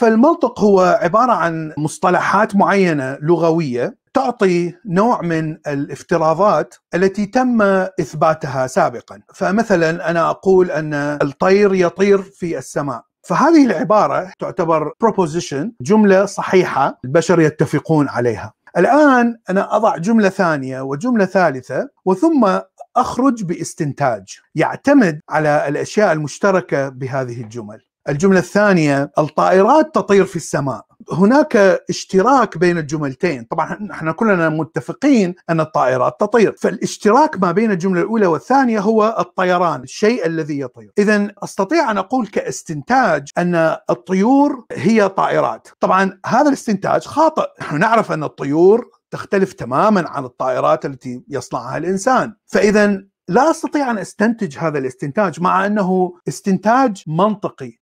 فالمنطق هو عبارة عن مصطلحات معينة لغوية تعطي نوع من الافتراضات التي تم إثباتها سابقا، فمثلا أنا أقول أن الطير يطير في السماء، فهذه العبارة تعتبر proposition جملة صحيحة البشر يتفقون عليها. الآن أنا أضع جملة ثانية وجملة ثالثة وثم أخرج باستنتاج يعتمد على الأشياء المشتركة بهذه الجمل. الجملة الثانية الطائرات تطير في السماء. هناك اشتراك بين الجملتين. طبعا إحنا كلنا متفقين أن الطائرات تطير. فالاشتراك ما بين الجملة الأولى والثانية هو الطيران الشيء الذي يطير. اذا أستطيع أن أقول كاستنتاج أن الطيور هي طائرات. طبعا هذا الاستنتاج خاطئ. نحن نعرف أن الطيور تختلف تماما عن الطائرات التي يصنعها الإنسان. فاذا لا أستطيع أن أستنتج هذا الاستنتاج مع أنه استنتاج منطقي.